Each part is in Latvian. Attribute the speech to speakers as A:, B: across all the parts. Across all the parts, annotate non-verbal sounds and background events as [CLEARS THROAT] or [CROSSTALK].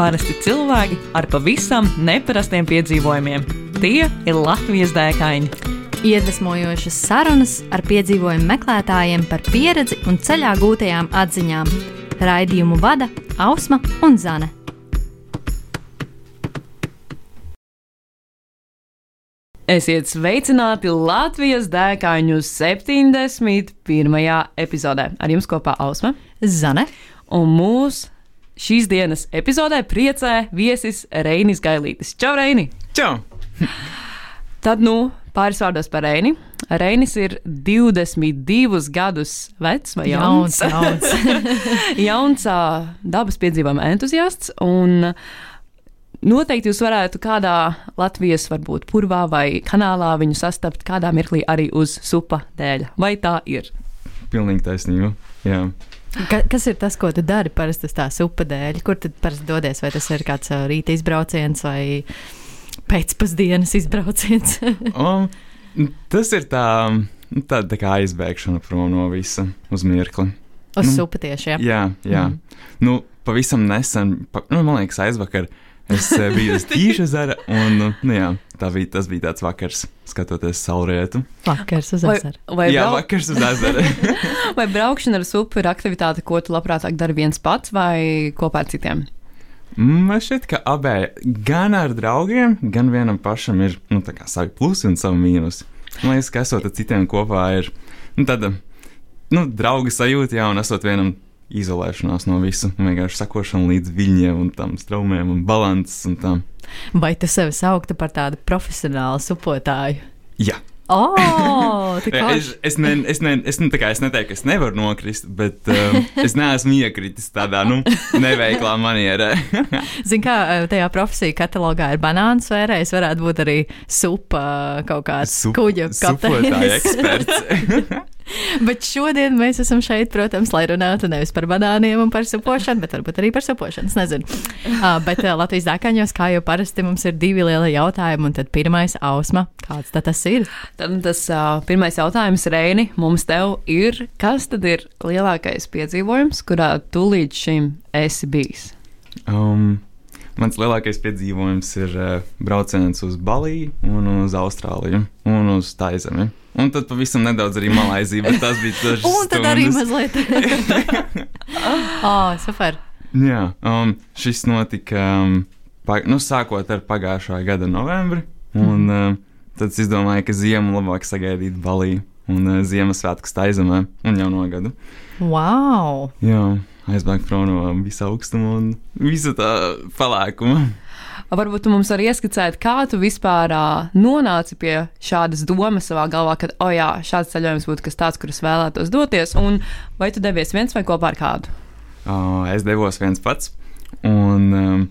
A: Parasti cilvēki ar pavisam neparastiem piedzīvojumiem. Tie ir Latvijas dēkaini.
B: Iedvesmojošas sarunas ar piedzīvojumu meklētājiem par pieredzi un ceļā gūtajām atziņām. Raidījumu vada Ausma un Zane.
A: Esiet sveicināti Latvijas dēkaņu 71. epizodē. Ar jums kopā Ausma
B: Zane.
A: un mūsu šīs dienas epizodē priecē viesis Reinis Gailītis. Čau, Reini!
C: Čau!
A: Tad, nu, pāris vārdos par Reini. Reinis ir 22 gadus vecs vai jauns.
B: Jauns, jauns. [LAUGHS]
A: jauns dabas piedzīvojuma entuziasts. Un noteikti jūs varētu kādā Latvijas, varbūt purvā vai kanālā viņu sastapt kādā mirklī arī uz supa dēļ. Vai tā ir?
C: Pilnīgi taisnība. Jā.
B: Ka, kas ir tas, ko tu dari parasti uz tās upe dēļ? Kur tad parasti dodies? Vai tas ir kāds rīta izbrauciens vai pēcpusdienas izbrauciens? [LAUGHS]
C: Um, tas ir tā, tā, tā kā aizbēgšana prom no visa uz mirkli.
B: uz
C: Nu,
B: supa tieši. Ja?
C: Jā, jā.
B: Mhm.
C: Nu, pavisam nesen, pa, nu, man liekas, aizvakar es eh, biju [LAUGHS] uz Tīša zara, un nu, nu, jā, tā bija, tas bija tāds vakars, skatoties saulrietu.
B: Vakars uz
A: Vai,
B: ezeru.
A: vai,
C: jā,
A: brau,
C: vakars uz ezera. [LAUGHS]
A: vai braukšana ar supu ir aktivitāte, ko tu labprātāk dari viens pats vai kopā ar citiem?
C: Man šķiet, ka abēji, gan ar draugiem, gan vienam pašam ir nu, tā kā savi plusi un savi mīnusi. Man liekas, ka esot ar citiem kopā ir nu, tāda nu, drauga sajūta, jā, un esot vienam izolēšanās no visa, vienkārši sakošana līdz viļņiem un tam straumēm un balances un tam.
B: Vai tu sevi sauktu par tādu profesionālu supotāju?
C: Jā, [LAUGHS]
B: Oh,
C: es, es, ne, es, ne, es, nu, tā kā es neteiktu, ka es nevaru nokrist, bet um, [LAUGHS] es neesmu iekritis tādā nu, neveiklā manierē. [LAUGHS]
B: Zini, kā eh, tajā profesiju katalogā ir banānu sfērā, es varētu būt arī supa kaut kāds
C: Sup-
B: kuģa kapteinis. [LAUGHS] Bet šodien mēs esam šeit, protams, lai runātu nevis par banāniem un par supošanu, bet varbūt arī par supošanu. Es nezinu. Uh, [LAUGHS] bet uh, Latvijas dākaņos, kā jau parasti, mums ir divi lieli jautājumi, un tad pirmais ausma. Kāds tad tas ir?
A: Tad tas uh, pirmais jautājums, Reini, mums tev ir, kas tad ir lielākais piedzīvojums, kurā tu līdz šim esi bijis?
C: Um, mans lielākais piedzīvojums ir uh, brauciens uz Baliju, un uz Austrāliju un uz Taizemi. Un tad pavisam nedaudz arī Malaizija, bet tas bija [LAUGHS] dažas
B: Un tad arī
C: stundas.
B: mazliet. [LAUGHS] oh, super.
C: Jā, um, šis notika um, pa, nu, sākot ar pagājušā gada novembri. Un, um, tad es izdomāju, ka ziemu labāk sagaidīt Baliju un uh, Ziemassvētku Taizemē un jauno gadu.
B: Wow!
C: Jā, aizbēgt prom no visa augstuma un visa tā palēkuma.
A: Varbūt tu mums vari ieskicēt, kā tu vispār uh, nonāci pie šādas domas savā galvā, ka, oh, jā, šāds ceļojums būtu kas tāds, kurus vēlētos doties, un vai tu devies viens vai kopā ar kādu?
C: Uh, es devos viens pats. Un um,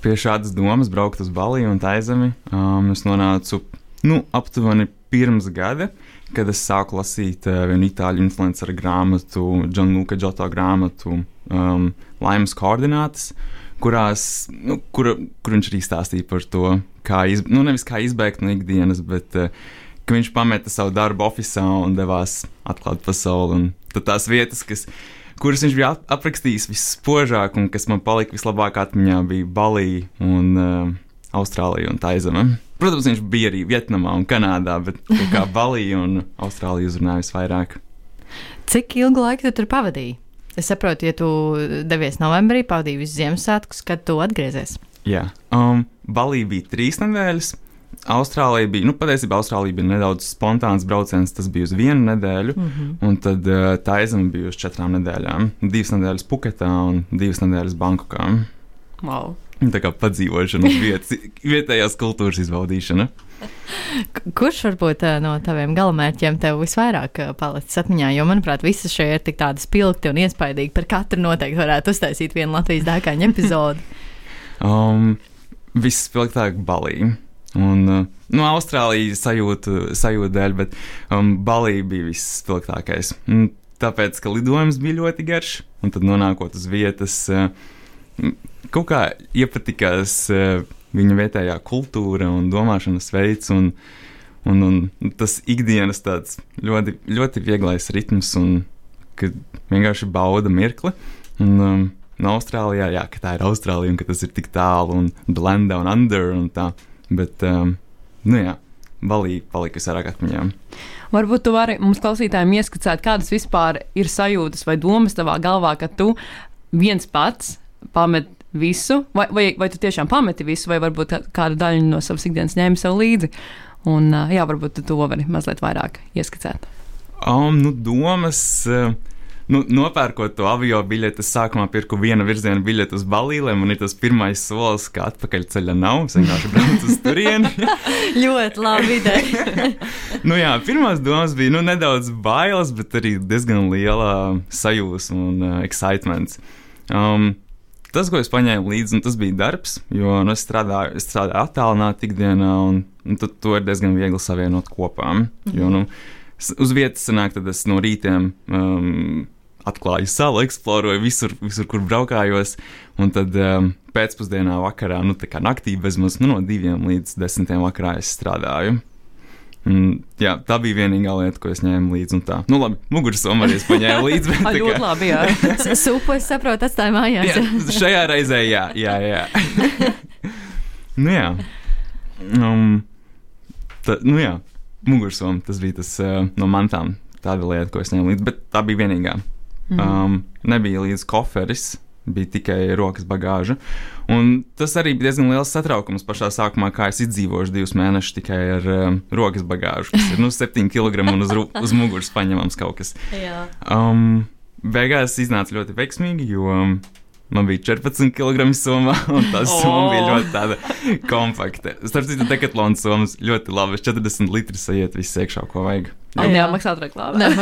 C: pie šādas domas braukt uz Baliju un Taizemi um, es nonācu nu, aptuveni pirms gada, kad es sāku lasīt uh, vienu itāļu influenceru grāmatu, Džonluka Džoto grāmatu um, Laimas koordinātas. Kurās, nu, kur, kur viņš arī stāstīja par to, kā, iz, nu, nevis kā izbēgt no ikdienas, bet uh, ka viņš pameta savu darbu oficiālā un devās atklāt pasauli. Un tad tās vietas, kas, kuras viņš bija ap- aprakstījis visspožāk un kas man palika vislabāk atmiņā, bija Balija un uh, Austrālija un Taizeme. Protams, viņš bija arī Vietnamā un Kanādā, bet [LAUGHS] kā Balija un Austrālija uzrunāja visvairāk.
B: Cik ilgu laiku tu tur pavadīji? Es saprotu, ja tu devies novembrī, pavadīji visus Ziemassvētkus, kad tu atgriezies.
C: Jā, um, Balija bija trīs nedēļas. Austrālija bija, nu, patiesībā Austrālija bija nedaudz spontāns brauciens. Tas bija uz vienu nedēļu, mm -hmm. un tad uh, Taizeme bija uz četrām nedēļām. Divas nedēļas Puketā un divas nedēļas Bankokā.
A: Wow.
C: Tā kā padzīvošana vietas, [LAUGHS] vietējās kultūras izbaudīšana.
B: Kurš varbūt no taviem galamērķiem tev visvairāk palicis atmiņā? Jo, manuprāt, visas šie ir tik tādi spilgti un iespaidīgi. Par katru noteikti varētu uztaisīt vienu Latvijas dākāņu [LAUGHS] epizodi.
C: Um, viss spilgtāk Balija. Un, nu, Austrālija sajūta, sajūta dēļ, bet um, Balija bija viss spilgtākais. Un Tāpēc, ka lidojums bija ļoti garš, un tad nonākot uz vietas, uh, kaut kā iepatikās uh, viņa vietējā kultūra un domāšanas veids. Un, un, un tas ikdienas tāds ļoti, ļoti vieglais ritms, un kad vienkārši bauda mirkli. Un, um, no Austrālijā, jā, ka tā ir Austrālija un ka tas ir tik tālu un blenda un under un tā. Bet, um, nu jā, Balī palika visvairāk atmiņām.
A: Varbūt tu vari mums klausītājiem ieskicēt, kādas vispār ir sajūtas vai domas tavā galvā, ka tu viens pats pamet visu, vai, vai, vai tu tiešām pameti visu, vai varbūt kādu daļu no savas ikdienas ņēmi sev līdzi. Un, jā, varbūt tu to vari mazliet vairāk ieskicēt.
C: Um, nu, domas. Uh, nu, nopērkot to avio biļeti, es sākumā pirku viena virziena biļeti uz Balīlēm. Ir tas pirmais solis, ka atpakaļceļa nav. Es vienkārši braucu uz turieni. [LAUGHS]
B: ļoti labi ideja. [LAUGHS]
C: nu, jā, pirmās domas bija nu, nedaudz bailes, bet arī diezgan liela sajūsma un uh, excitements. Um, tas, ko es paņēmu līdzi, tas bija darbs, jo nu, es strādāju, es strādāju attālināti ikdienā, un, un to ir diezgan viegli savienot kopā. -hmm. jo, nu, uz vietas sanāk, tad es no rītiem um, atklāju salu, eksploroju visur, visur kur braukājos. Un tad um, pēcpusdienā, vakarā, nu tā kā naktī bezmaz nu, no diviem līdz desmitiem vakarā es strādāju. Mm, jā, tā bija vienīgā lieta, ko es ņēmu līdzi. Tā, nu, labi, mugursoma arī es paņēmu [LAUGHS] līdzi.
A: Bet, ļoti kā... labi, jā. [LAUGHS]
B: Supu es saprotu, atstāju mājās.
C: jā, šajā reizē, jā, jā. jā. [LAUGHS] nu, jā. Um, tā, nu, jā, mugursoma tas bija tas uh, no mantām. Tāda lieta, ko es ņēmu līdzi, bet tā bija vienīgā. Mm. Um, nebija līdz koferis, bija tikai rokas bagāža. Un tas arī bija diezgan liels satraukums pašā sākumā, kā es izdzīvoju divus mēnešus tikai ar um, rokas bagāžu, kas ir nu, 7 kg un uz, uz muguras paņemams kaut kas.
B: Jā.
C: Um, beigās iznāca ļoti veiksmīgi, jo um, man bija 14 kg somā, un tā summa oh. bija ļoti tāda kompakta. Starp citu, dekatlons summas ļoti labi, 40 litri sajiet viss iekšā, ko vajag.
A: Jā, jā maksāt reklāmā.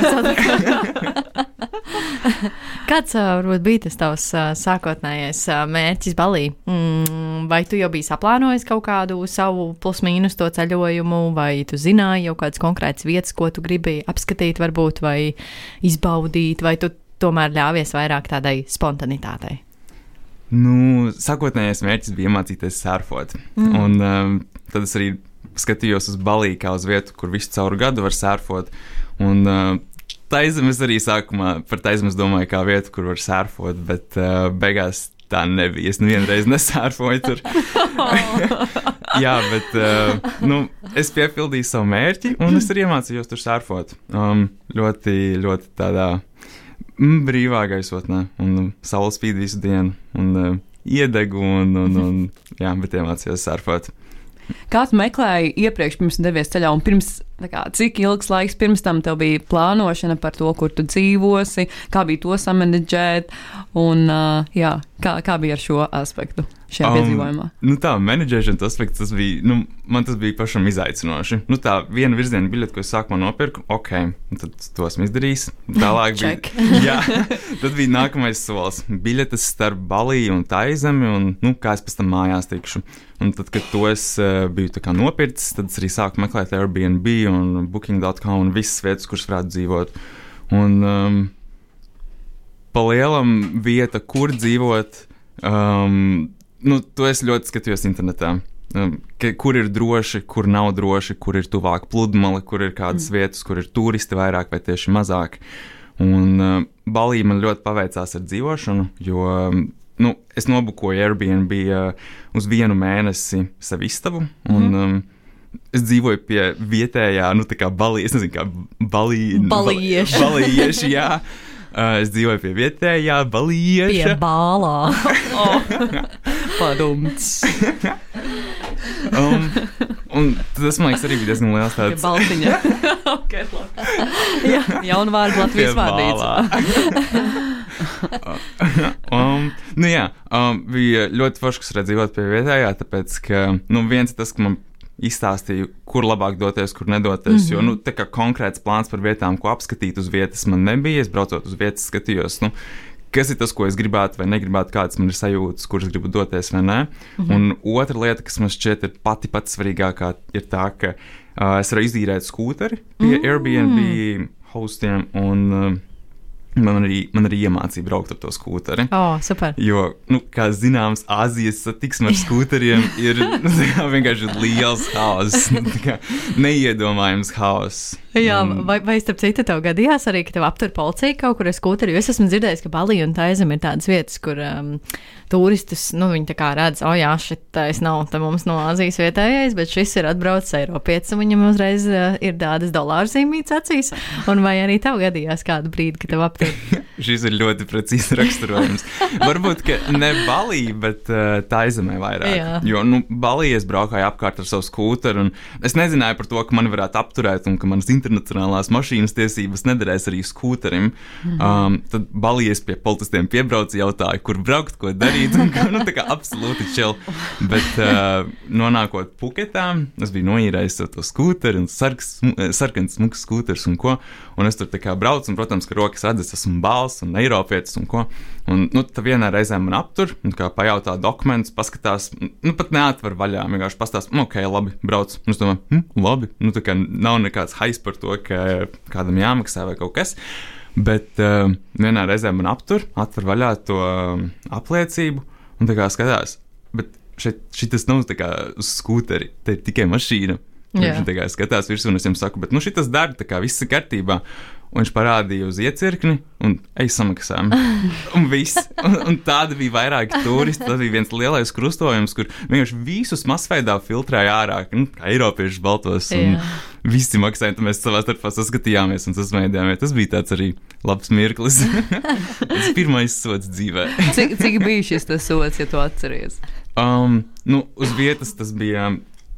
A: [LAUGHS] [LAUGHS]
B: Kāds varbūt bija tas tavs sākotnējais mērķis balī? Mm, vai tu jau biji saplānojis kaut kādu savu plus-mínus to ceļojumu, vai tu zināji jau kādas konkrētas vietas, ko tu gribi apskatīt, varbūt, vai izbaudīt, vai tu tomēr ļāvies vairāk tādai spontanitātei?
C: Nu, sākotnējais mērķis bija iemācīties surfot. Mm. Un um, tad es arī skatījos uz balīgu kā uz vietu, kur visu cauru gadu var surfot. Un, uh, Taizemes arī sākumā par taizemes domāju, kā vietu, kur var surfot, bet uh, beigās tā nebija. Es nevienu reizi nesārfoju tur. [LAUGHS] Jā, bet uh, nu, es piepildīju savu mērķi, un es arī iemācījos tur surfot. Um, ļoti, ļoti tādā mm, brīvā gaisotnē, un saule spīd visu dienu, un uh, iedegu, un, un, un jā, bet iemācījos surfot.
A: Kā tu meklēji iepriekš, pirms devies ceļā, un pirms, kā, cik ilgs laiks pirms tam tev bija plānošana par to, kur tu dzīvosi, kā bija to samanedžēt, un uh, jā, kā, kā bija ar šo aspektu? Šajā um, piedzīvojumā?
C: Nu, tā menedžēšanas aspekts, tas bija, nu, man tas bija pašam izaicinoši. Nu, tā viena virziena biļete, ko es sākumā nopirku, ok, tad to esmu izdarījis. Tālāk bija, [LAUGHS] jā, tad bija nākamais solis - biļetes starp Baliju un Taizemi, un, nu, kā es pēc tam mājās tikšu. Un tad, kad to es uh, biju nopircis, tad es arī sāku meklēt Airbnb un Booking.com un visas vietas, kuras varētu dzīvot. Un, um, pa lielam vieta, kur dzīvot, um, nu, to es ļoti skatījos internetā. Um, kur ir droši, kur nav droši, kur ir tuvāk pludmale, kur ir kādas mm. vietas, kur ir turisti vairāk vai tieši mazāk. Un uh, Balī man ļoti paveicās ar dzīvošanu, jo um, nu, es nobukoju Airbnb uh, uz vienu mēnesi savu istabu. Un, mm. um, Es dzīvoju pie vietējā, nu, tā kā balī, es nezinu, kā balī,
B: balīieši.
C: balīieši jā. [LAUGHS] Uh, es dzīvoju pie vietējā balīieša.
B: Pie bālā. [LAUGHS] [LAUGHS]
A: oh. Padumts. [LAUGHS]
C: um, un tas, man liekas, arī bija diezgan liels tāds -
A: baltiņa. [LAUGHS] okay, Jā, jaunu vārdu Latvijas vārdīts. [LAUGHS]
C: um, nu jā, um, bija ļoti forši, kas redzējot pie vietējā, tāpēc, ka, nu, viens tas, ka man izstāstīju, kur labāk doties, kur nedoties. Mm -hmm. Jo nu, tā kā konkrēts plāns par vietām, ko apskatīt uz vietas, man nebija. Es braucot uz vietas, skatījos, nu, kas ir tas, ko es gribētu vai negribētu, kādas man ir sajūtas, kuras gribu doties vai nē. Mm -hmm. Un otra lieta, kas man šķiet ir pati pati svarīgākā, ir tā, ka uh, es varu izīrēt skūteri pie mm. Airbnb hostiem un uh, Man arī, man arī iemācīja braukt ar to skūteri.
B: Oh, super.
C: Jo, nu, kā zināms, Āzijas satiksme ar skūteriem [LAUGHS] ir [LAUGHS] kā, vienkārši liels haoss. [LAUGHS] Neiedomājams haoss.
B: Jā,
C: Un-
B: vai, vai starp citu, tev gadījās arī, ka tev aptur policija kaut kur ar skūteri? Jo es esmu dzirdējis, ka Balija un Taizem ir tādas vietas, kur um, turistus, nu, viņi tā kā redz, o jā, šitais nav te mums no Āzijas vietējais, bet šis ir atbraucis Eiropietis, un viņam uzreiz uh, ir tādas dolāru zīmītas acīs. Un vai arī tev gadījās kādu brīdi, kad tev aptur? [LAUGHS]
C: Šis ir ļoti precīzi raksturojums. Varbūt ne Balija, bet uh, tā aizemē vairāk.
B: Jā.
C: Jo, nu, Balija es braukāju apkārt ar savu skūteru, un es nezināju par to, ka man varētu apturēt, un ka manas internacionālās mašīnas tiesības nederēs arī skūterim. -hmm. um, tad Balijas pie policistiem piebrauca, jautāja, kur braukt, ko darīt. Un, [LAUGHS] ka, nu, tā kā absolūti čil. Bet uh, nonākot Puketā, es biju noīrējis sev to skūteri un sarks, sarkans smuks skūters un ko. Un es tur tā kā braucu, un, protams, ka rokas redzes, esmu bāls un eiropietis un ko. Un, nu, tā vienā reizē man aptur, un kā pajautā dokumentus, paskatās, nu, pat neatver vaļā, vienkārši pastāst, nu, ok, labi, brauc. Un es domāju, hm, labi, nu, tā kā nav nekāds hais par to, ka kādam jāmaksā vai kaut kas. Bet uh, vienā reizē man aptur, atver vaļā to uh, apliecību, un tā kā skatās, bet šeit šitas nav tā kā uz skūteri, te ir tikai mašīna. Viņš tā kā skatās virsū, un es viņam saku, bet nu, šis dara, tā kā viss ir kārtībā. Un viņš parādīja uz iecirkni, un ej samaksājām. [LAUGHS] Un viss. Un, un tāda bija vairāki turisti. Tas bija viens lielais krustojums, kur vienkārši visus masveidā filtrēja ārā, nu, kā Eiropiešu baltos. Un
B: Jā.
C: Visi maksāja, tad mēs savā starpā saskatījāmies un sasmējāmies. Tas bija tāds arī labs mirklis. [LAUGHS] Tas pirmais sots dzīvē.
A: Cik, cik bija šis tas sots, ja tu atceries?
C: Um, nu, uz vietas tas bija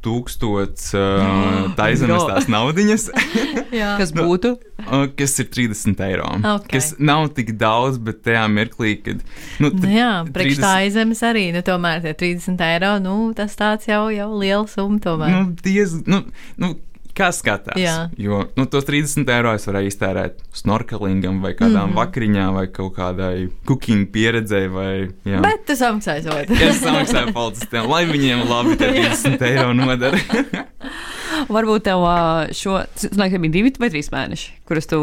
C: tūkstots uh, [GASPS] taizemes
A: God.
C: tās naudiņas, [LAUGHS]
B: Jā.
A: Kas būtu?
C: uh, kas ir 30 eiro.
B: Ok.
C: Kas nav tik daudz, bet tajā mirklī, kad. Nu,
B: Nu, jā, priekš
C: 30
B: tā aizemes arī, nu, tomēr tie 30 eiro, nu, tas tāds jau, jau liels summa tomēr.
C: Nu, diez, nu, nu, kā skatās?
B: Jā.
C: Jo nu, tos 30 eiro es varēju iztērēt snorkelingam, vai kādām mm vakariņām, vai kaut kādai cooking pieredzei. Vai, jā.
B: Bet tu samaksāji sot.
C: Es samaksāju policistiem, lai viņiem labi tie 30 eiro nodara. [LAUGHS]
A: Varbūt tev šo, ka bija divi vai trīs mēneši, kurus tu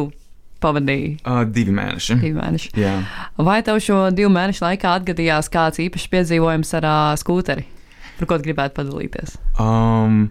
A: pavadīji.
C: uh, divi mēneši.
A: Divi mēneši.
C: Jā.
A: Vai tev šo divu mēnešu laikā atgadījās kāds īpašs piedzīvojums ar ā, skūteri, par ko tu gribētu padalīties?
C: Um,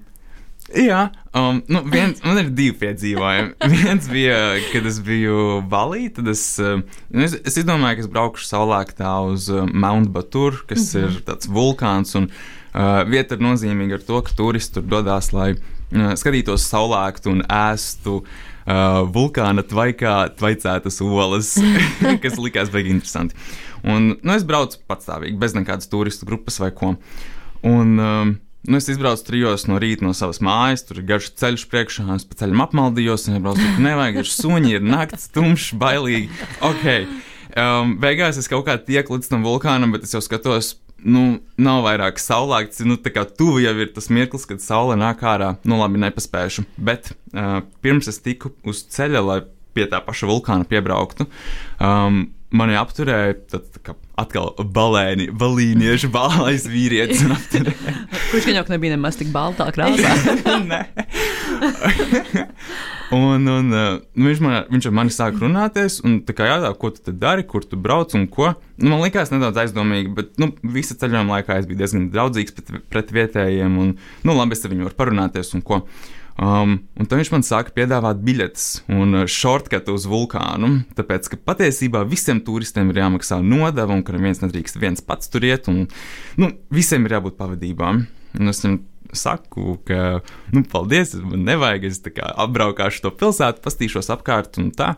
C: jā, um, nu viens, man ir divi piedzīvojumi. [LAUGHS] viens bija, kad es biju Balī, tad es, um, nu, es, es izdomāju, ka es braukšu saulēktā uz uh, Mount Batur, kas mm -hmm. ir tāds vulkāns. Un, uh, vieta ir nozīmīga ar to, ka turisti tur dodas, lai uh, skatītos saulēktu un ēstu. Uh, vulkāna tvaikā tvaicētas olas, [LAUGHS] kas likās baigi interesanti. Un, nu, es braucu patstāvīgi, bez nekādas turistu grupas vai ko. Un, um, nu, es izbraucu trijos no rīta no savas mājas, tur ir garš ceļš priekšā, es pa ceļam apmaldījos, un braucu, tur nevajag, ir suņi, ir naktis, tumšs, bailīgi. Ok, um, beigās es kaut kā tieku līdz tam vulkānam, bet es jau skatos. Nu, nav vairāk saulēkts, nu, tā kā tuvu jau ir tas mirklis, kad saule nāk ārā. Nu, labi, nepaspēšu. Bet uh, pirms es tiku uz ceļa, lai pie tā paša vulkāna piebrauktu, um, mani apturēja tad, kā atkal balēni, balīniešu [LAUGHS] balais vīrietis.
A: Kurš gan jau nebija nemaz tik baltā krāsā? [LAUGHS]
C: Nē. un, un uh, nu, viņš, man, viņš ar mani sāk runāties, un tā kā jautā, ko tu dari, kur tu brauc un ko. Nu, man likās nedaudz aizdomīgi, bet nu, visa ceļojuma laikā es biju diezgan draudzīgs pret, pret vietējiem, un nu, labi, es ar viņu varu parunāties un ko. Um, un tad viņš man sāka piedāvāt biļetes un uh, shortcutu uz vulkānu. Tāpēc, ka patiesībā visiem turistiem ir jāmaksā nodeva, un ka neviens nedrīkst viens pats tur iet, un nu, visiem ir jābūt pavadībām. Un es viņam saku, ka, nu, paldies, man nevajag, es apbraukāšu to pilsētu, pastīšos apkārt un tā.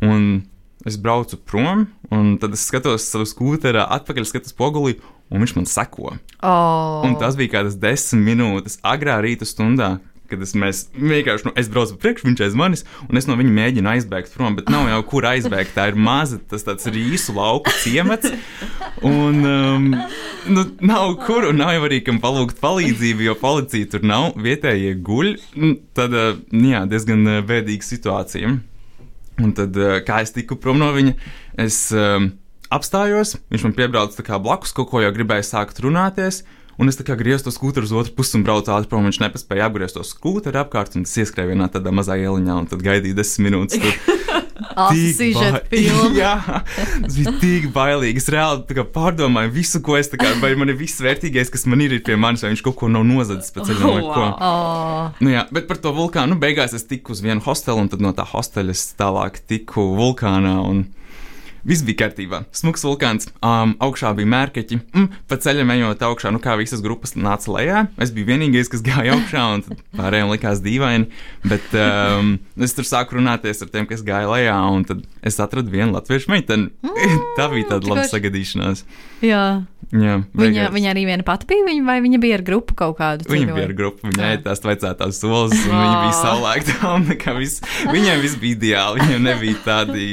C: Un es braucu prom, un tad es skatos savu skūterā, atpakaļ skatos pogulī, un viņš man seko.
B: Oh.
C: Un tas bija kādas desmit minūtes agrā rīta stundā. Kad es, mēs, vienkārši, nu, es braucu priekšā, viņš aiz manis, un es no viņa mēģinu aizbēgt prom, bet nav jau kur aizbēgt. Tā ir maza, tas tāds rīsu lauku ciemats. Un um, nu, nav kur, un nav jau arī kam palūgt palīdzību, jo policija tur nav, vietējie guļ. Nu, Tad, uh, jā, diezgan uh, bēdīga situācija. Un tad, uh, kā es tiku prom no viņa, es um, apstājos, viņš man piebrauca blakus, kaut ko jau gribēja sākt runāties. Un es tā kā griezu to skūteru uz otru pusi un braucu ātri prom. Viņš nepaspēja apgriezt to skūteru apkārt, un tas ieskrēja vienā tādā mazā ieliņā, un tad gaidīja desmit minūtes. Tur. [LAUGHS]
B: Tik
C: ba- [LAUGHS] Jā, tas bija tik bailīgi. Es reāli pārdomāju visu, ko es tā kā, vai man ir viss vērtīgais, kas man ir, ir pie manis, vai viņš kaut ko nav nozadzis pēc ceļa ko.
A: Wow.
B: Oh,
C: Nu jā, bet par to vulkānu nu, beigās es tiku uz vienu hostelu, un tad no tā hostela es tālāk tiku vulkānā. Un... Viss bija kārtībā. Smuks vulkāns, um, augšā bija mērķi. Mm, pa ceļam ejot augšā, nu kā visas grupas nāca lejā. Es biju vienīgais, kas gāja augšā, un pārējiem likās dīvaini. Bet um, es tur sāku runāties ar tiem, kas gāja lejā, un tad es atradu vienu latviešu meiteni. [LAUGHS] Tā bija tāda laba sagadīšanās.
B: jā.
C: Jā,
B: Viņa, viņa arī viena pati bija, viņa, vai viņa bija ar grupu kaut kādu?
C: Viņa
B: ceļojumu?
C: bija ar grupu, viņa ēda tās vecākās solis, un viņa bija saulēkta. [LAUGHS] un tā kā viss- Viņiem viss bija ideāli, viņiem nebija tādi,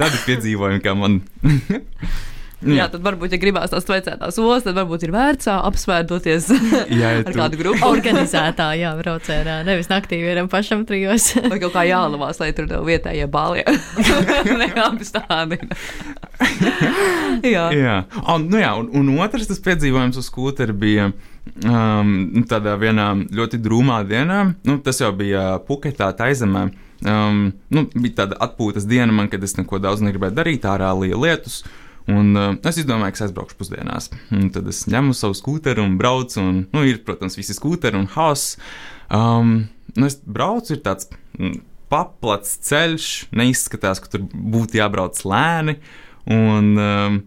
C: tādi piedzīvojumi, kā man. [LAUGHS]
A: Jā, tad varbūt, ja gribās tās veicētās ostas, tad varbūt ir vērts ā, apsvērt doties [LAUGHS]
C: Jā, ja
A: ar
C: tu-
A: kādu grupu.
B: Organizētā, jā, braucienā. Nevis naktī vienam pašam trijos.
A: Vai kaut kā jālavās, lai tur tev vietējie bālie [LAUGHS] neapstādina. jā.
C: Jā, un, nu jā un, un otrs tas piedzīvojums uz skūtera bija. Um, nu, tādā vienā ļoti drūmā dienā, nu, tas jau bija Puketā, Taizemē. Um, nu, bija tāda atpūtas diena man, kad es neko daudz negribēju darīt, ārā lija lietus. Un uh, es izdomāju, ka es aizbraukšu pusdienās. Un tad es ņemu savu skūteru un braucu. Un, nu, ir, protams, visi skūteri un hauss. Um, nu, es braucu, ir tāds mm, paplats ceļš. Neizskatās, ka tur būtu jābrauc lēni. Un um,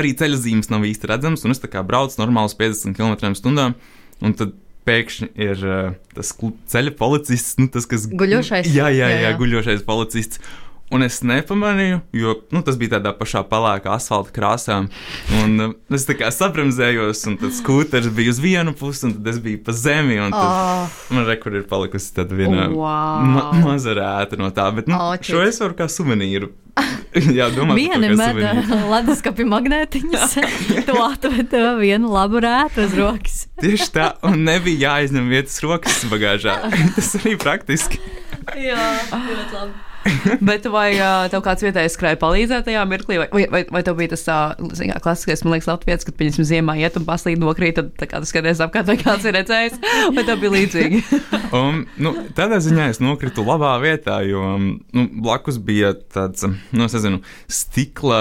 C: arī ceļa zīmes nav īsti redzamas. Un es tā kā braucu normāli 50 km/h. Un tad pēkšņi ir uh, tas ceļa policists, nu, tas, kas
B: Guļošais?
C: Jā, jā, Jā,
B: jā,
C: jā. guļošais policists. Un es nepamanīju, jo nu, tas bija tādā pašā pelēkā asfalta krāsā. Un uh, es tā kā sabremzējos, un tas skūters bija uz vienu pusi, un tad es biju pa zemi. Tad
B: Oh,
C: man rekur ir palikusi tāda viena
A: Wow.
C: ma maza rēta no tā. Bet nu,
B: O,
C: šo es varu kā suvenīru. [LAUGHS] [LAUGHS] jā, domāju,
B: Viena meta [LAUGHS] leduskapī magnētiņas, to atved tev vienu labu rētu uz rokas.
C: Tieši tā, un nebija jāizņem vietas rokas bagāžā. Tas arī praktiski.
B: Jā, ļoti labi. [LAUGHS]
A: Bet vai ā, tev kāds vietējais skrēja palīdzēt tajā mirklī, vai, vai, vai, vai tev bija tas zini kā, klasiskais, man liekas, Latvijas, kad, piemēram, ziemā iet un paslīd nokrīt, tad tā kā tas skaties apkārt, vai kāds ir redzējis, vai tev bija līdzīgi? [LAUGHS]
C: Um, nu, tādā ziņā es nokritu labā vietā, jo nu, blakus bija tāds, nu, es nezinu, stikla,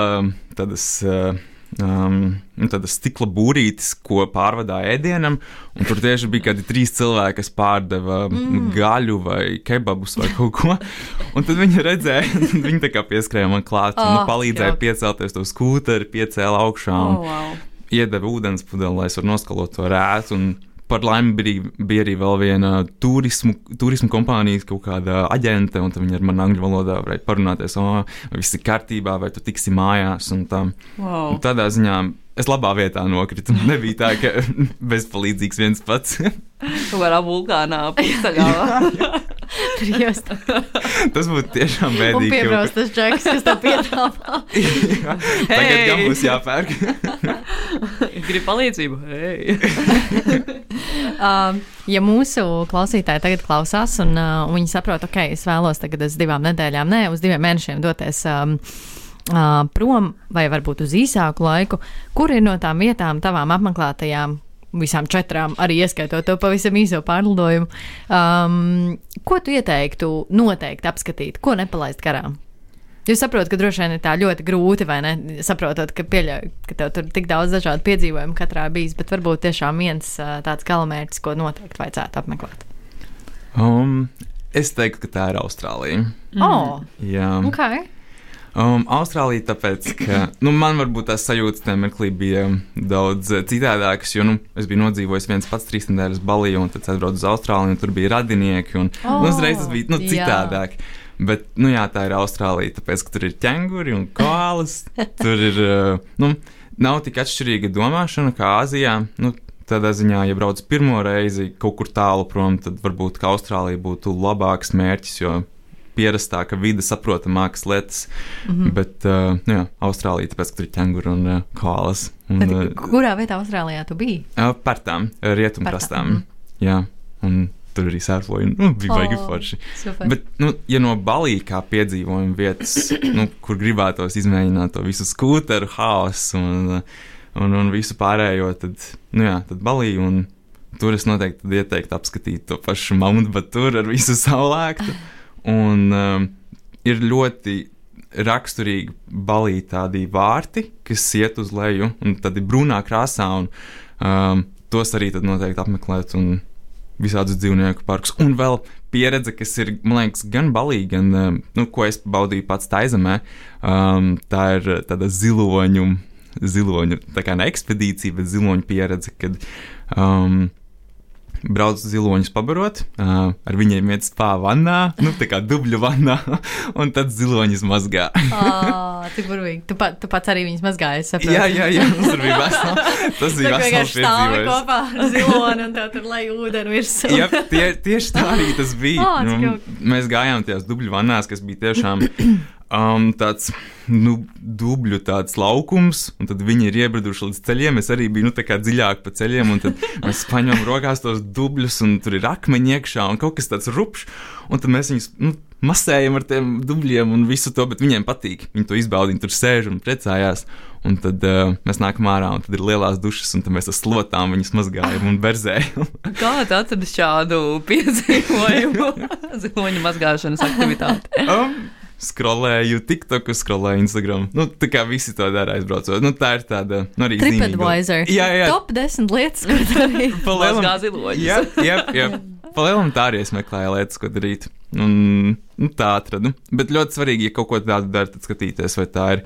C: tādas. Uh, Um, nu, stikla būrītis, ko pārvadāja ēdienam, un tur tieši bija kādi trīs cilvēki, kas pārdeva mm. gaļu vai kebabus vai kaut ko. Un tad viņi redzēja, un [LAUGHS] viņi tā kā pieskrēja man klāt, un
B: Ah,
C: nu, palīdzēja
B: jauki.
C: piecelties to skūteri, piecēla augšā. Un,
A: Oh, wow.
C: iedeva ūdens pudeli, lai es varētu noskalot to rētu. Par laimi bija, bija arī vēl viena turismu, turismu kompānijas kaut kāda aģente, un viņi ar mani angļu valodā varēja parunāties, o, vai viss ir kārtībā, vai tu tiksi mājās. Un tā.
A: Wow.
C: Un tādā ziņā es labā vietā nokritu. [LAUGHS] Nebija tā, ka [LAUGHS] bezpalīdzīgs viens pats.
A: Kaut kādā vulkānā pusceļā. [LAUGHS]
B: Trijos.
C: Tas būtu tiešām
B: Un
C: bēdīgi.
B: piebrauc tas džeks, kas tev piedāvā. [LAUGHS]
C: Jā, Tagad gan būs jāpērk. [LAUGHS]
A: Gribu palīdzību. Hei.
B: Um, ja mūsu klausītāji tagad klausās un uh, viņi saprot, ok, es vēlos tagad uz divām nedēļām, ne uz diviem mēnešiem doties um, uh, prom vai varbūt uz īsāku laiku, kur ir no tām vietām, tavām apmeklētajām, visām četrām, arī ieskaitot to pavisam īso pārlidojumu, um, ko tu ieteiktu noteikti apskatīt, ko nepalaist garām? Jūs saprotat, ka droši vien ir tā ļoti grūti, vai ne? Saprotot, ka, pieļauj, ka tev tur tik daudz dažādu piedzīvojumu katrā bijis, bet varbūt tiešām viens tāds galamērķis, ko noteikti vajadzētu apmeklēt.
C: Um, es teiktu, ka tā ir Austrālija.
B: Mm. Oh,
C: Jā.
B: ok.
C: Um, Austrālija, tāpēc, ka nu, man varbūt tās sajūtas tajā mirklī bija daudz eh, citādākas, jo nu, es biju nodzīvojis viens pats trīs nedēļas balī, un tad aizbraucu uz Austrāliju, un tur bija radinieki, un
B: Oh,
C: oh, uzreiz tas bija nu,
B: jā.
C: citādāk. Bet, nu jā, tā ir Austrālija, tāpēc, ka tur ir ķēnguri un koalas. [LAUGHS] tur ir, eh, nu, nav tik atšķirīga domāšana kā Āzijā. Nu, tādā ziņā, ja brauc pirmo reizi kaut kur tālu prom, tad varbūt ka Austrālija būtu labāks mērķis, jo pierastāka vide, saprotamākas lietas. Mm -hmm. Bet, uh, nu jā, Austrālija, tāpēc, ka tur ir ķēnguri un uh, koalas. Un,
B: Bet,
C: uh,
B: kurā vietā Austrālijā tu biji?
C: uh, par tām rietumkrastām.
B: mhm.
C: Jā, un tur arī sērfoju. Nu, bija baigi
B: O,
C: forši.
B: Super.
C: Bet, nu, ja no balī kā piedzīvojuma vietas, nu, kur gribētos izmēģināt to visu skūteru haosu un un, un visu pārējo, tad, nu jā, tad balī. Un tur es noteikti ieteiktu apskatīt to pašu Mount Baturu ar visu saulēktu. [LAUGHS] Un um, ir ļoti raksturīgi balī tādi vārti, kas iet uz leju, un tad ir brūnā krāsā, un um, tos arī noteikti apmeklēt. Un, Visādus dzīvnieku parkus. Un vēl pieredze, kas ir, man liekas, gan balīga, gan, um, nu, ko es baudīju pats Taizemē, um, tā ir tāda ziloņu, ziloņu, tā kā ne ekspedīcija, bet ziloņu pieredze, kad um, brauc ziloņus pabarot, uh, ar viņiem iet spā vannā, nu, tā kā dubļu vannā, [LAUGHS] un tad ziloņus mazgā.
B: oh, cik burvīgi. Tu, pa, tu pats arī viņus mazgāji, es saprotu.
C: jā, jā, jā, tas bija vesel, tas [LAUGHS] bija
B: Tā
C: vesels piedzīvojums.
B: kopā ar ziloni un tev tur lej ūdeni virsū.
C: Jā, tie, tieši tā arī tas bija.
B: Cik
C: nu, mēs gājām tajās dubļu vannās, kas bija tiešām [CLEARS THROAT] um, tāds nu, dubļu tāds laukums, un tad viņi ir iebriduši līdz ceļiem. Es arī biju nu, tā dziļāk pa ceļiem, un mēs paņemam rokās tos dubļus, un tur ir akmeņi iekšā, un kaut kas tāds rupšs. Un tad mēs viņus nu, masējam ar tiem dubļiem un visu to, bet viņiem patīk. Viņi to izbaudīja, tur sēž un priecājās. Un tad uh, mēs nākam ārā, un tad ir lielās dušas, un mēs ar slotām viņus mazgājam un berzējam. [LAUGHS]
A: Kā tu atradi šādu [LAUGHS] piedzīvojumu? [LAUGHS] Ziloņu mazgāšanas aktivitāti.
C: um, skrolēju TikTok, skrolēju Instagram. Nu, tā kā visi to dara aizbraucot. Nu, tā ir tāda nu, arī
B: TripAdvisor.
C: Jā, jā,
B: Top 10 lietas, ko darīt. [LAUGHS]
C: Pa lielam-
A: Mazgā ziloņus.
C: Jā, jā, jā. Palielam tā arī es meklēju lietas, ko darīt. Un, nu, tā atradu. Bet ļoti svarīgi, ja kaut ko tādu dara, tad skatīties, vai tā ir.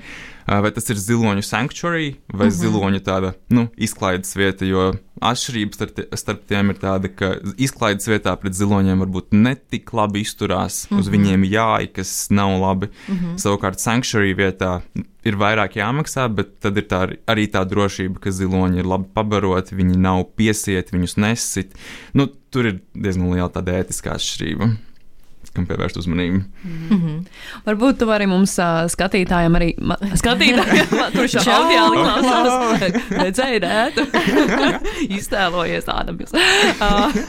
C: Vai tas ir ziloņu sanctuary vai mm -hmm. ziloņu tāda nu, izklaides vieta, jo atšķirība starp, starp tiem ir tāda, ka izklaides vietā pret ziloņiem varbūt netik labi izturās, mm -hmm. uz viņiem jāj, kas nav labi. Mm -hmm. Savukārt sanctuary vietā ir vairāk jāmaksā, bet tad ir tā, arī tā drošība, ka ziloņi ir labi pabaroti, viņi nav piesieti, viņus nesit. Nu, tur ir diezgan liela tāda ētiskā atšķirība, kam pievērst uzmanību.
A: Varbūt tu vari mums uh, skatītājiem arī skatītājiem, ma- kur šo audio klausās, redzēja rētu, [LAUGHS] iztēlojies tādam jūs. Uh,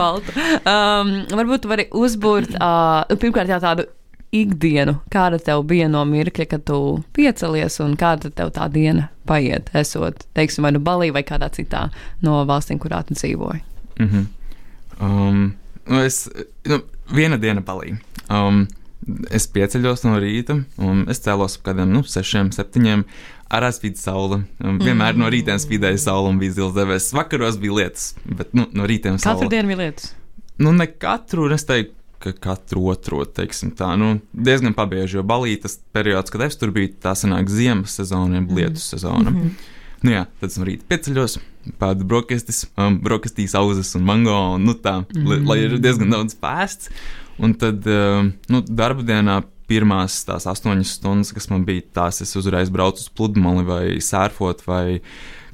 A: baltu. Um, varbūt tu vari uzbūrt, uh, pirmkārt jau tādu ikdienu, kāda tev bija no mirkļa, kad tu piecelies un kāda tev tā diena paiet, esot, teiksim, vai nu Balī vai kādā citā no valstīm, kurā tu dzīvoji.
C: Mm -hmm. um, nu es, nu, viena diena palīdz. Um, es pieceļos no rīta, un es cēlos ap kādiem nu, sešiem, septiņiem. Arā spīd saule. Um, vienmēr no rīta spīdēja saule un bija zils debesis. Vakaros bija lietas, bet nu, no rīta saule.
A: Katru dienu bija lietas.
C: Nu, ne katru, es teiktu, ka katru otro, teiksim tā, nu, diezgan pabieži, jo balītas tas periods, kad es tur biju, tā sanāk ziemas sezona, jeb lietus sezona. Mm -hmm. Nu jā, tad es no rīta pieceļos, pēdu brokastis, um, brokastīs auzas un mango, un nu tā, mm -hmm. lai ir diezgan daudz pēsts. Un tad, um, nu, darba dienā pirmās tās astoņas stundas, kas man bija, tās es uzreiz braucu uz pludmali vai sērfot vai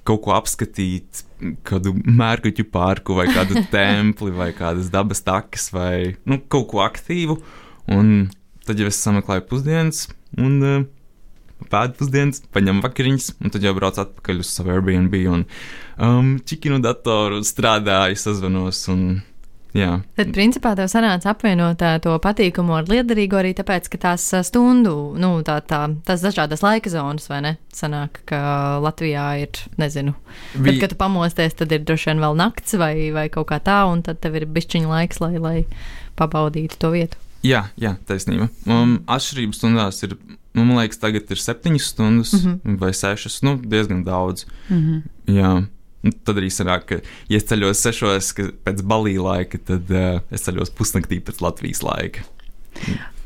C: kaut ko apskatīt, kādu mērķu parku vai kādu [LAUGHS] templi vai kādas dabas takas vai nu, kaut ko aktīvu. Un tad jau es sameklēju pusdienas un uh, pēdpusdienas, paņemu vakariņas, un tad jau braucu atpakaļ uz savu Airbnb un um, čikinu datoru strādāju, sazvanos. Un, jā,
B: Tad, principā, tev sanāca apvienot to patīkamu ar liederīgu arī tāpēc, ka tās stundu, nu, tā, tā, tās dažādas laika zonas, vai ne? Sanāk, ka Latvijā ir, nezinu, Tad,
C: Bija-
B: kad tu pamosties, tad ir droši vien vēl nakts vai, vai kaut kā tā, un tad tev ir bišķiņa laiks, lai, lai pabaudītu to vietu.
C: Jā, jā taisnība. Um, atšķirības stundās ir, nu, man liekas, tagad ir septiņas stundas mm. -hmm. vai sešas, nu, diezgan daudz.
A: Mm -hmm.
C: Jā. Un tad arī sanāk, ka, ja es ceļos sešos, pēc balī laika, tad uh, es ceļos pusnaktī pēc Latvijas laika.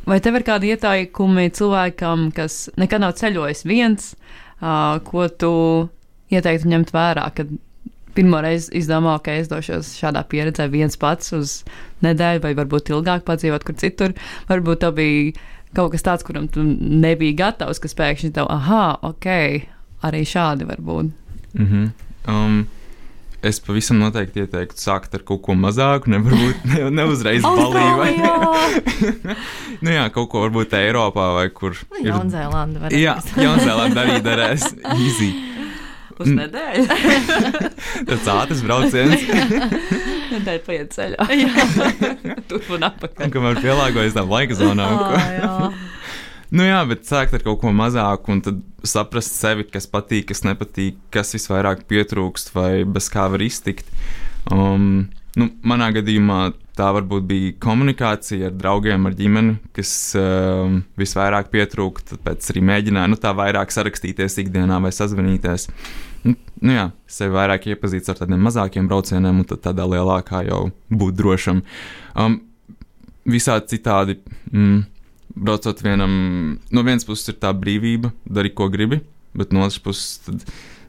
A: Vai tev ir kādi ieteikumi cilvēkam, kas nekad nav ceļojis viens, uh, ko tu ieteiktu ņemt vērā, kad pirmo reizi izdomā, ka es došos šādā pieredzē viens pats uz nedēļu, vai varbūt ilgāk padzīvot kur citur? Varbūt tev bija kaut kas tāds, kuram tu nebija gatavs, kas pēkšņi tev, ah, ok, arī šādi var būt.
C: Mm -hmm. um, es pavisam noteikti ieteiktu sākt ar kaut ko mazāku, nevar būt ne, ne uzreiz [LAUGHS] balī. Vai, [LAUGHS] nu jā, kaut ko varbūt Eiropā vai kur. ir-
B: Jaunzēlanda var
C: Jā, Jaunzēlanda arī darēs [LAUGHS] easy.
A: Uz nedēļu. [LAUGHS]
C: Tas ātrs brauciens, [LAUGHS]
A: Nedēļu paiet ceļā. [LAUGHS] Turp un apakaļ.
C: un kamēr pielāgojas tam laika zonām. ko-
B: jā.
C: Nu jā, bet sākt ar kaut ko mazāku, un tad saprast sevi, kas patīk, kas nepatīk, kas visvairāk pietrūkst vai bez kā var iztikt. Um, nu, manā gadījumā tā varbūt bija komunikācija ar draugiem, ar ģimeni, kas um, visvairāk pietrūka. Tāpēc arī mēģināju nu, tā vairāk sarakstīties ikdienā vai sazvanīties. Nu, nu jā, sevi vairāk iepazīt ar tādiem mazākiem braucieniem, un tad tādā lielākā jau būt drošam. Um, visādi citādi. Mm, braucot vienam, no vienas puses ir tā brīvība, dari ko gribi, bet no otras puses, tad,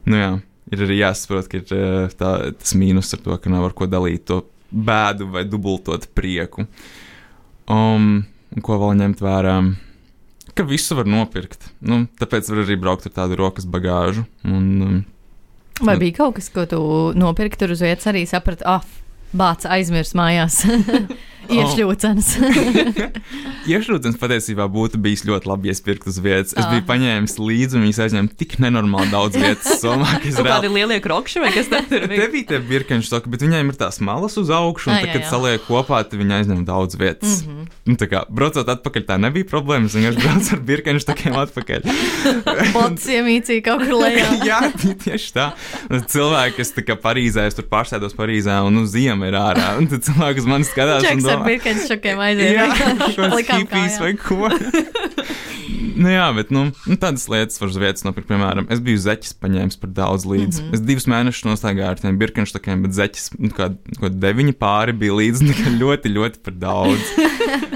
C: nu jā, ir arī jāsaprot, ka ir eh, tā, tas mīnus ar to, ka nav ar ko dalīt to bēdu vai dubultot prieku. Um, ko vēl ņemt vērā? Ka visu var nopirkt. Nu, tāpēc var arī braukt ar tādu rokas bagāžu. Un, um,
B: Vai bija kaut kas, ko tu nopirki tur uz vietas, arī saprati, ah, bācis aizmirs mājās? [LAUGHS] Iešļūcenes. [LAUGHS]
C: Iešļūcenes patiesībā būtu bijis ļoti labi, ja es pirktu uz vietas. Es
B: Ah.
C: biju paņēmis līdzi, un viņas aizņēma tik nenormāli daudz vietas. [LAUGHS] Somā, ka es
A: Kaut
C: reāli
A: kādi lielie krokši vai kas tur
C: Te
A: bija?
C: bija tie birkeņu stoki, bet viņiem ir tās malas uz augšu, un
B: Ai,
C: tad, kad saliek kopā, tad viņi aizņem daudz vietas. Mm. -hmm. nu, tā kā braucot atpakaļ, tā nebija problēma. Es vienkārši braucu ar birkeņu stokiem atpakaļ. [LAUGHS]
B: Bots iemīcīja kaut kur lejā.
C: jā, tieši tā. Cilvēki, kas tā kā Parīzē, es tur pārsēdos Parīzē, un nu, ziema ir ārā. Un tad cilvēki uz mani skatās.
B: Čeks ar
C: domā,
B: birkeņu šokiem aiziet.
C: Jā, [LAUGHS] kaut hipijs vai ko. [LAUGHS] nu, jā, bet nu, nu, tādas lietas var uz vietas nopirkt. Piemēram, es biju zeķis paņēmis par daudz līdzi. Mm
B: Mhm.
C: -hmm. Es divus mēnešus nostaigāju ar tiem birkenštakiem, bet zeķis nu, kā, kā deviņi pāri bija līdzi. kā [LAUGHS] Ļoti, ļoti par daudz.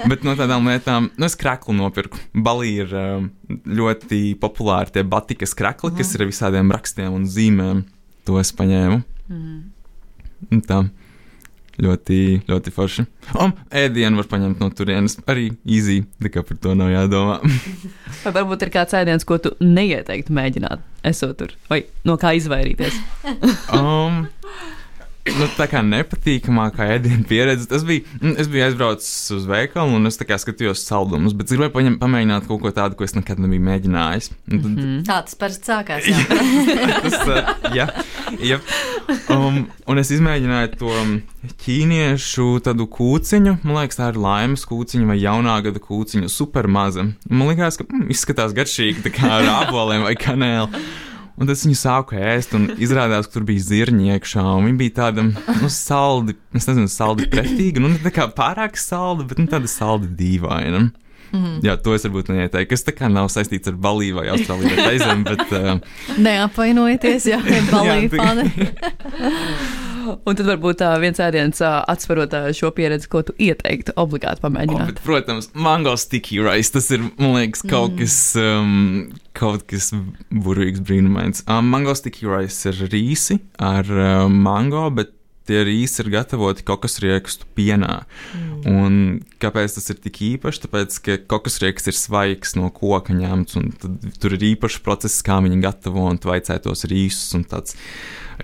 C: bet no tādām lietām, nu, es kreklu nopirku. Balī ir um, ļoti populāri tie batikas krekli, mm -hmm. kas ir ar visādiem rakstiem un zīmēm. To es paņēmu. Un Tā. Ļoti, ļoti forši. Un ēdienu var paņemt no turienes. Arī easy, tā kā par to nav jādomā. [LAUGHS]
A: Vai varbūt ir kāds ēdiens, ko tu neieteiktu mēģināt, esot tur, vai no kā izvairīties?
C: Um, nu, tā kā nepatīkamākā ēdienu pieredze. Tas bija, mm, es biju aizbraucis uz veikalu un es skatījos saldumus, bet gribēju paņem, pamēģināt kaut ko tādu, ko es nekad nebiju mēģinājis. Un tad-
A: Mm.
B: Tā tas parasti sākās. Jā. [LAUGHS]
C: Tas, uh, jā, jā. Um, un es izmēģināju to um, ķīniešu tādu kūciņu. Man liekas, tā ir laimes kūciņa vai jaunā gada kūciņa, super maza. Man liekas, ka mm, izskatās garšīgi, tā kā ar āboliem vai kanēli. Un tas viņu sāku ēst, un izrādās, ka tur bija zirņi iekšā. Viņa bija tāda nu, saldi, es nezinu, saldi pretīga. Nu, ne tā kā pārāk salda, bet nu, tāda saldi dīvaina. Mm. Jā, to es varbūt neieteiktu. Tas tā kā nav saistīts ar Baliju vai Austrāliju vai Taizemi, bet uh, [LAUGHS]
B: Neapvainojieties, jā, [LAUGHS] balīja
C: Jā,
B: fani. [LAUGHS]
A: Un tad varbūt tā viens ēdiens atsverot šo pieredzi, ko tu ieteiktu obligāti
C: Oh,
A: pamēģināt.
C: bet, protams, mango sticky rice. Tas ir, man liekas, kaut kas, um, kaut kas burvīgs, brīnumains. Um, mango sticky rice ir rīsi ar um, mango, bet tie rīsi ir gatavoti kokosriekstu pienā. Un kāpēc tas ir tik īpašs? Tāpēc, ka kokosrieksts ir svaigs no koka ņemts, un tur ir īpašs process, kā viņi gatavo un tvaicē tos rīsus, un tāds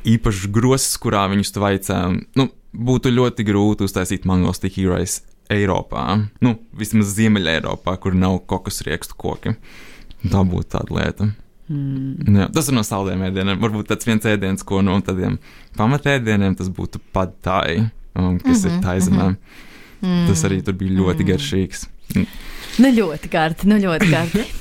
C: īpašs grosis, kurā viņus tvaicē. Nu, būtu ļoti grūti uztaisīt mango sticky rice Eiropā, nu, vismaz Ziemeļā Eiropā, kur nav kokosriekstu koki. Tā būtu tāda lieta. Mm. Jā, tas ir no saldiem ēdieniem. Varbūt tāds viens ēdiens, ko no tādiem pamatēdieniem, tas būtu padtāji, um, kas mm -hmm, ir taizemē. Mm -hmm. Tas arī tur bija ļoti garšīgs.
B: Nu ļoti kārti, nu ļoti kārti. [LAUGHS]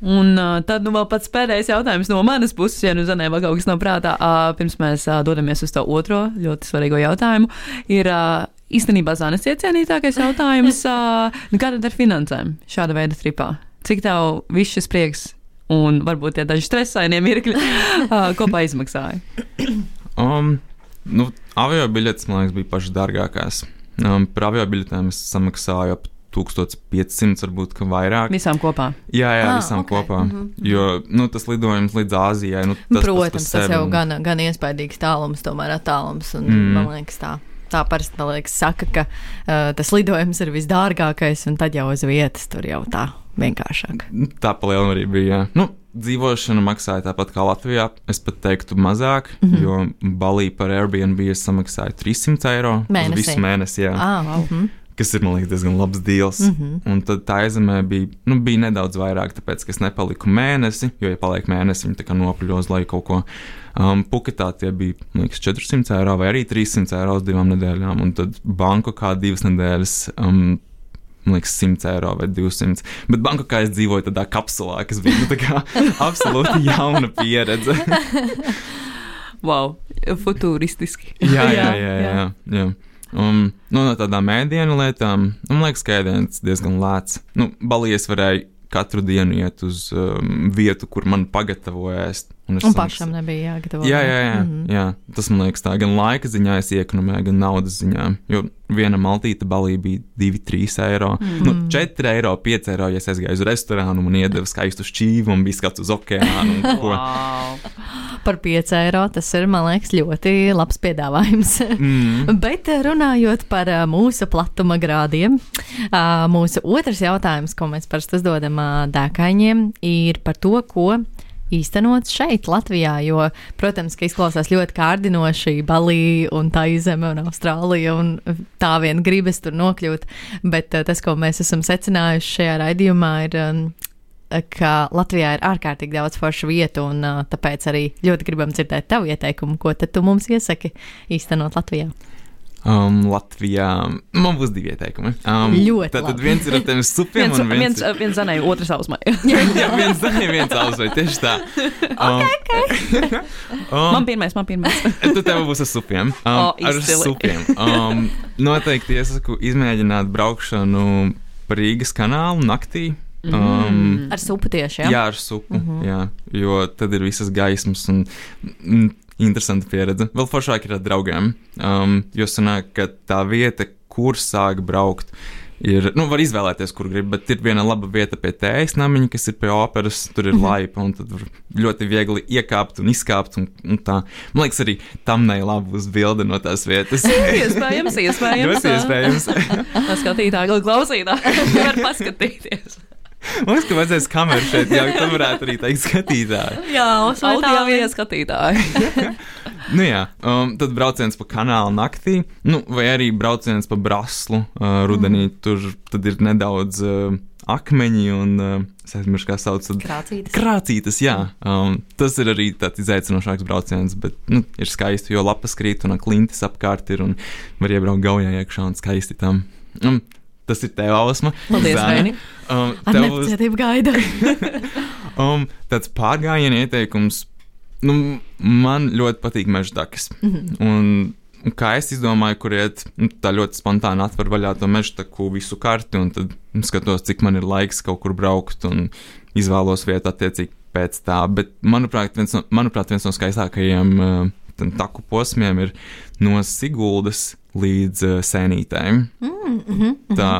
A: Un uh, tad nu vēl pats pēdējais jautājums no manas puses, ja nu zanē vēl kaut kas nav prātā, uh, pirms mēs uh, dodamies uz to otro ļoti svarīgo jautājumu, ir uh, īstenībā Zanes iecienītākais jautājums, uh, nu kā tad ar finansēm šāda veida tripā? Cik tev viss šis prieks un varbūt tie daži stresainie mirkļi uh, kopā izmaksāja?
C: Um, nu, avio biļetes, man liekas, bija pašas dārgākās. Um, par avio biļetēm es samaksāju ap 1500, varbūt ka vairāk.
A: Visām kopā.
C: Jā, jā,
B: Ah,
C: visām
B: ok,
C: kopā.
B: mhm,
C: Jo nu, tas lidojums līdz Āzijai, nu, tas
B: Protams, tas
C: par
B: jau gan, gan iespaidīgs tālums, tomēr attālums. Un,
C: Mm.
B: Man liekas, tā. Tā parasti man liekas, saka, ka uh, tas lidojums ir visdārgākais, un tad jau uz vietas tur jau tā vienkāršāk.
C: Nu, Tā palielinājuma arī bija. Jā. Nu, dzīvošana maksāja tāpat kā Latvijā. Es pat teiktu mazāk, mm. -hmm. jo Balī par Airbnb es samaksāju 300 eiro
B: Mēnesī.
C: visu mēnesi. Jā,
B: Ah, wow. mm.
C: Kas ir, man liekas, diezgan labs deals. Mm. -hmm. Un tad tā aizemē bija, nu, bija nedaudz vairāk, tāpēc, ka es nepaliku mēnesi, jo, ja paliek mēnesi, viņi tā kā nopļo uz laiku kaut ko. Um, Puketā tie bija, man liekas, 400 eiro vai arī 300 eiro uz divām nedēļām, un tad banku kā divas nedēļas. Um, man liekas, 100 eiro vai 200. Bet Bankokā es dzīvoju tādā kapsulā, kas bija nu, tā kā [LAUGHS] absolūti jauna pieredze.
A: Wow, futūristiski.
C: jā, jā, jā. jā, jā. jā. Um, nu, no tādām mēdienu lietām, man liekas, ka ēdiens diezgan lēts. Nu, Balijas varēja katru dienu iet uz um, vietu, kur man pagatavoja ēst.
B: Un, un pašam nebija jāgatavo.
C: Jā, jā, jā, mm -hmm. jā. Tas man liekas, tā gan laika ziņā es iekonomēju, gan naudas ziņā. Jo viena maltīta balī bija 2-3 eiro. Mm -hmm. nu, 4 eiro, 5 eiro, ja es aizgāju uz restorānu un iedeva skaistu šķīvu un bija skats uz okeānu.
B: wow. Par 5 eiro tas ir, man liekas, ļoti labs piedāvājums. mm. [LAUGHS] Bet runājot par mūsu platuma grādiem, mūsu otrs jautājums, ko mēs parasti uzdodam dēkaņiem, ir par to, ko īstenots šeit, Latvijā. Jo, protams, ka izklausās ļoti kārdinoši Balija un tā izeme un Austrālija, un tā vien gribas tur nokļūt. Bet tas, ko mēs esam secinājuši šajā raidījumā, ir. Ka Latvijā ir ārkārtīgi daudz foršu vietu, un tāpēc arī ļoti gribam dzirdēt tavu ieteikumu, ko tad tu mums iesaki īstenot Latvijā.
C: Um, Latvijā man būs divi ieteikumi. Um,
B: ļoti
C: tad, tad viens ir ar tiem supiem,
A: viens,
C: un viens,
A: viens, viens zanai, otrs ausmai. [LAUGHS]
C: jā, viens zanai, viens ausmai, tieši tā.
B: Um, okay, okay. [LAUGHS]
A: um, man pirmais, man pirmais. [LAUGHS]
C: tu tev būs ar supiem. Um,
A: oh,
C: ar supiem. Um, noteikti iesaku izmēģināt braukšanu pa Rīgas kanālu naktī.
B: Um, mm. Ar supu tieši, jā?
C: Jā, ar supu, mm -hmm. jā, jo tad ir visas gaismas un, un interesanta pieredze. Vēl foršāk ir ar draugiem, um, jo sanāk, ka tā vieta, kur sāk braukt, ir, nu, var izvēlēties, kur grib, bet ir viena laba vieta pie tējas namiņa, kas ir pie operas, tur ir mhm. laipa, un tad var ļoti viegli iekāpt un izkāpt, un, un tā. Man liekas, arī tam neilabu uz bildi no tās vietas. [LAUGHS]
A: iespējams, iespējams.
C: Iespējams. [LAUGHS]
A: Skatītāji, klausītāji, [LAUGHS] var paskatīties.
C: Mums, ka vajadzēs kameru šeit, jau tā varētu arī teikt, skatītāji.
A: Jā, audio vien skatītāji. [LAUGHS]
C: nu jā, um, tad brauciens pa kanālu naktī, nu, vai arī brauciens pa braslu uh, rudenī. Mm. Tur tad ir nedaudz uh, akmeņi un uh, es aizmirsu, kā sauc. Tad...
B: Krācītas.
C: Krācītas, jā. Um, tas ir arī tāds izaicinošāks brauciens, bet nu, ir skaisti, jo lapas krīt un klintis apkārt ir un var iebraukt gaujā iekšā un skaisti tam. Um, tas ir tev ausma.
B: Paldies, Vaini. Um, tev būs gaida. [LAUGHS]
C: um, tāds pārgājienu ieteikums. Nu, man ļoti patīk meža dakas. Mm -hmm. un, un kā es izdomāju, kur iet, nu, tā ļoti spontāni atver vaļā to meža taku visu karti, un tad skatos, cik man ir laiks kaut kur braukt, un izvēlos vietu attiecīgi pēc tā. Bet, manuprāt, viens no, manuprāt, viens no skaistākajiem uh, taku posmiem ir no Siguldas līdz uh, sēnītēm. Mm, mm -hmm. Tā,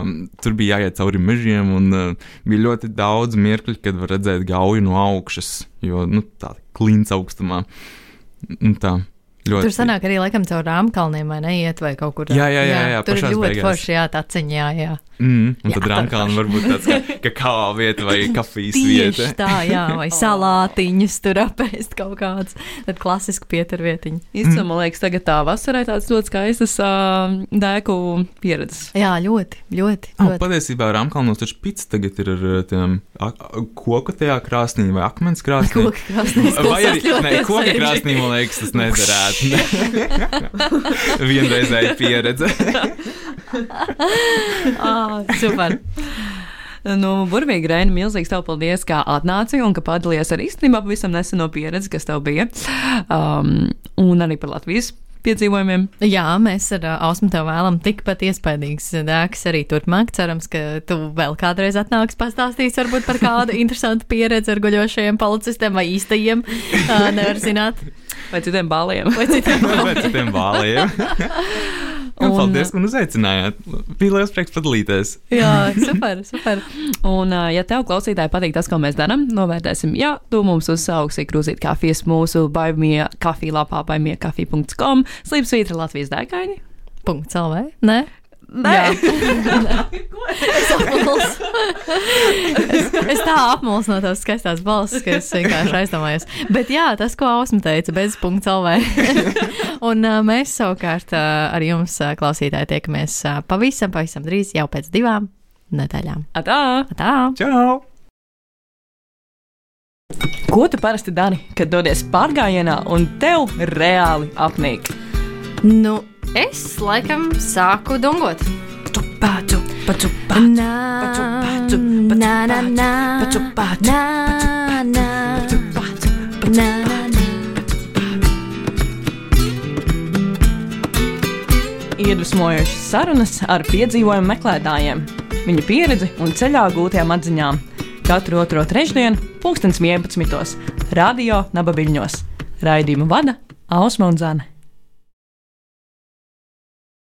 C: tur bija jāiet cauri mežiem, un uh, bija ļoti daudz mirkļu, kad var redzēt gauju no augšas, jo nu, tā klints augstumā. Un tā. Ļoti.
B: Tur sanāk arī laikam caur rāmkalniem vai neiet vai kaut kur.
C: Jā, jā, jā. jā, jā
B: tur ir ļoti forši, jā, tā ciņā, jā.
C: Mm, un jā, tad rāmkalni varbūt tāds kā, kā kāva vieta vai [LAUGHS] kafijas vieta.
B: tā, jā, vai [LAUGHS] salātiņas tur apēst kaut kāds. Tad klasiski pieturvietiņi.
A: Īstenībā, man liekas, tagad tā vasarai tāds ļoti skaistas uh, dēku pieredzes.
B: Jā, ļoti, ļoti.
C: ļoti. Oh, patiesībā rāmkalnos taču pits tagad ir ar tiem koku tajā krāsnī vai akmens krāsnī.
B: Koka krāsnī.
C: Vai arī, ne, koka krāsnī, man liekas, tas [LAUGHS] nederētu. [LAUGHS] Vienreizēja pieredze. [LAUGHS]
B: ah, super!
A: Nu, burvīgi, Reini, milzīgs tev paldies, kā atnāci un ka padalījies ar īstenībā pavisam neseno pieredzi, kas tev bija. Um, un arī par Latvijas piedzīvojumiem.
B: Jā, mēs ar uh, Ausmu tev vēlam tikpat iespaidīgs dēks arī turpmāk. Cerams, ka tu vēl kādreiz atnāks pastāstīs varbūt par kādu [LAUGHS] interesantu pieredzi ar guļošajiem policistiem vai īstajiem. Uh, nevar zināt.
A: Vai citiem bāliem.
B: Vai citiem bāliem. [LAUGHS]
C: vai citiem bāliem. Un, Paldies, ka uzaicinājāt. Bija liels prieks padalīties.
B: Jā, [LAUGHS] super, super.
A: Un, ja tev klausītāji patīk tas, ko mēs darām, novērtēsim, ja tu mums uzsauksi krūzīt kafijas mūsu baimie kafija lapā baimiekafija.com, slīpsvītra Latvijas dēkaini.
B: Punkts LV. Nē?
A: Nē,
B: es, es, tā apmulsu no tās skaistās balss, ka es vienkārši aizdomājos. Bet jā, tas, ko Ausma teica, bez punkta LV. [LAUGHS] Un uh, mēs savukārt uh, ar jums, uh, klausītāji, tiekamies uh, pavisam, pavisam drīz, jau pēc divām nedēļām.
A: Atā!
B: Atā.
C: Čau!
A: Ko tu parasti dari, kad dodies pārgājienā un tev reāli apnīk?
B: Nu, Es laikam sāku dungot.
A: Paču,
B: na, na,
A: paču, paču.
B: na, na, na.
A: Iedvesmojošas sarunas ar piedzīvojumu meklētājiem, viņu pieredzi un ceļā gūtajām atziņām. Katru otro trešdienu, pulkstens 11. Radio Naba Viļņos. Raidījumu vada Ausma un Zana.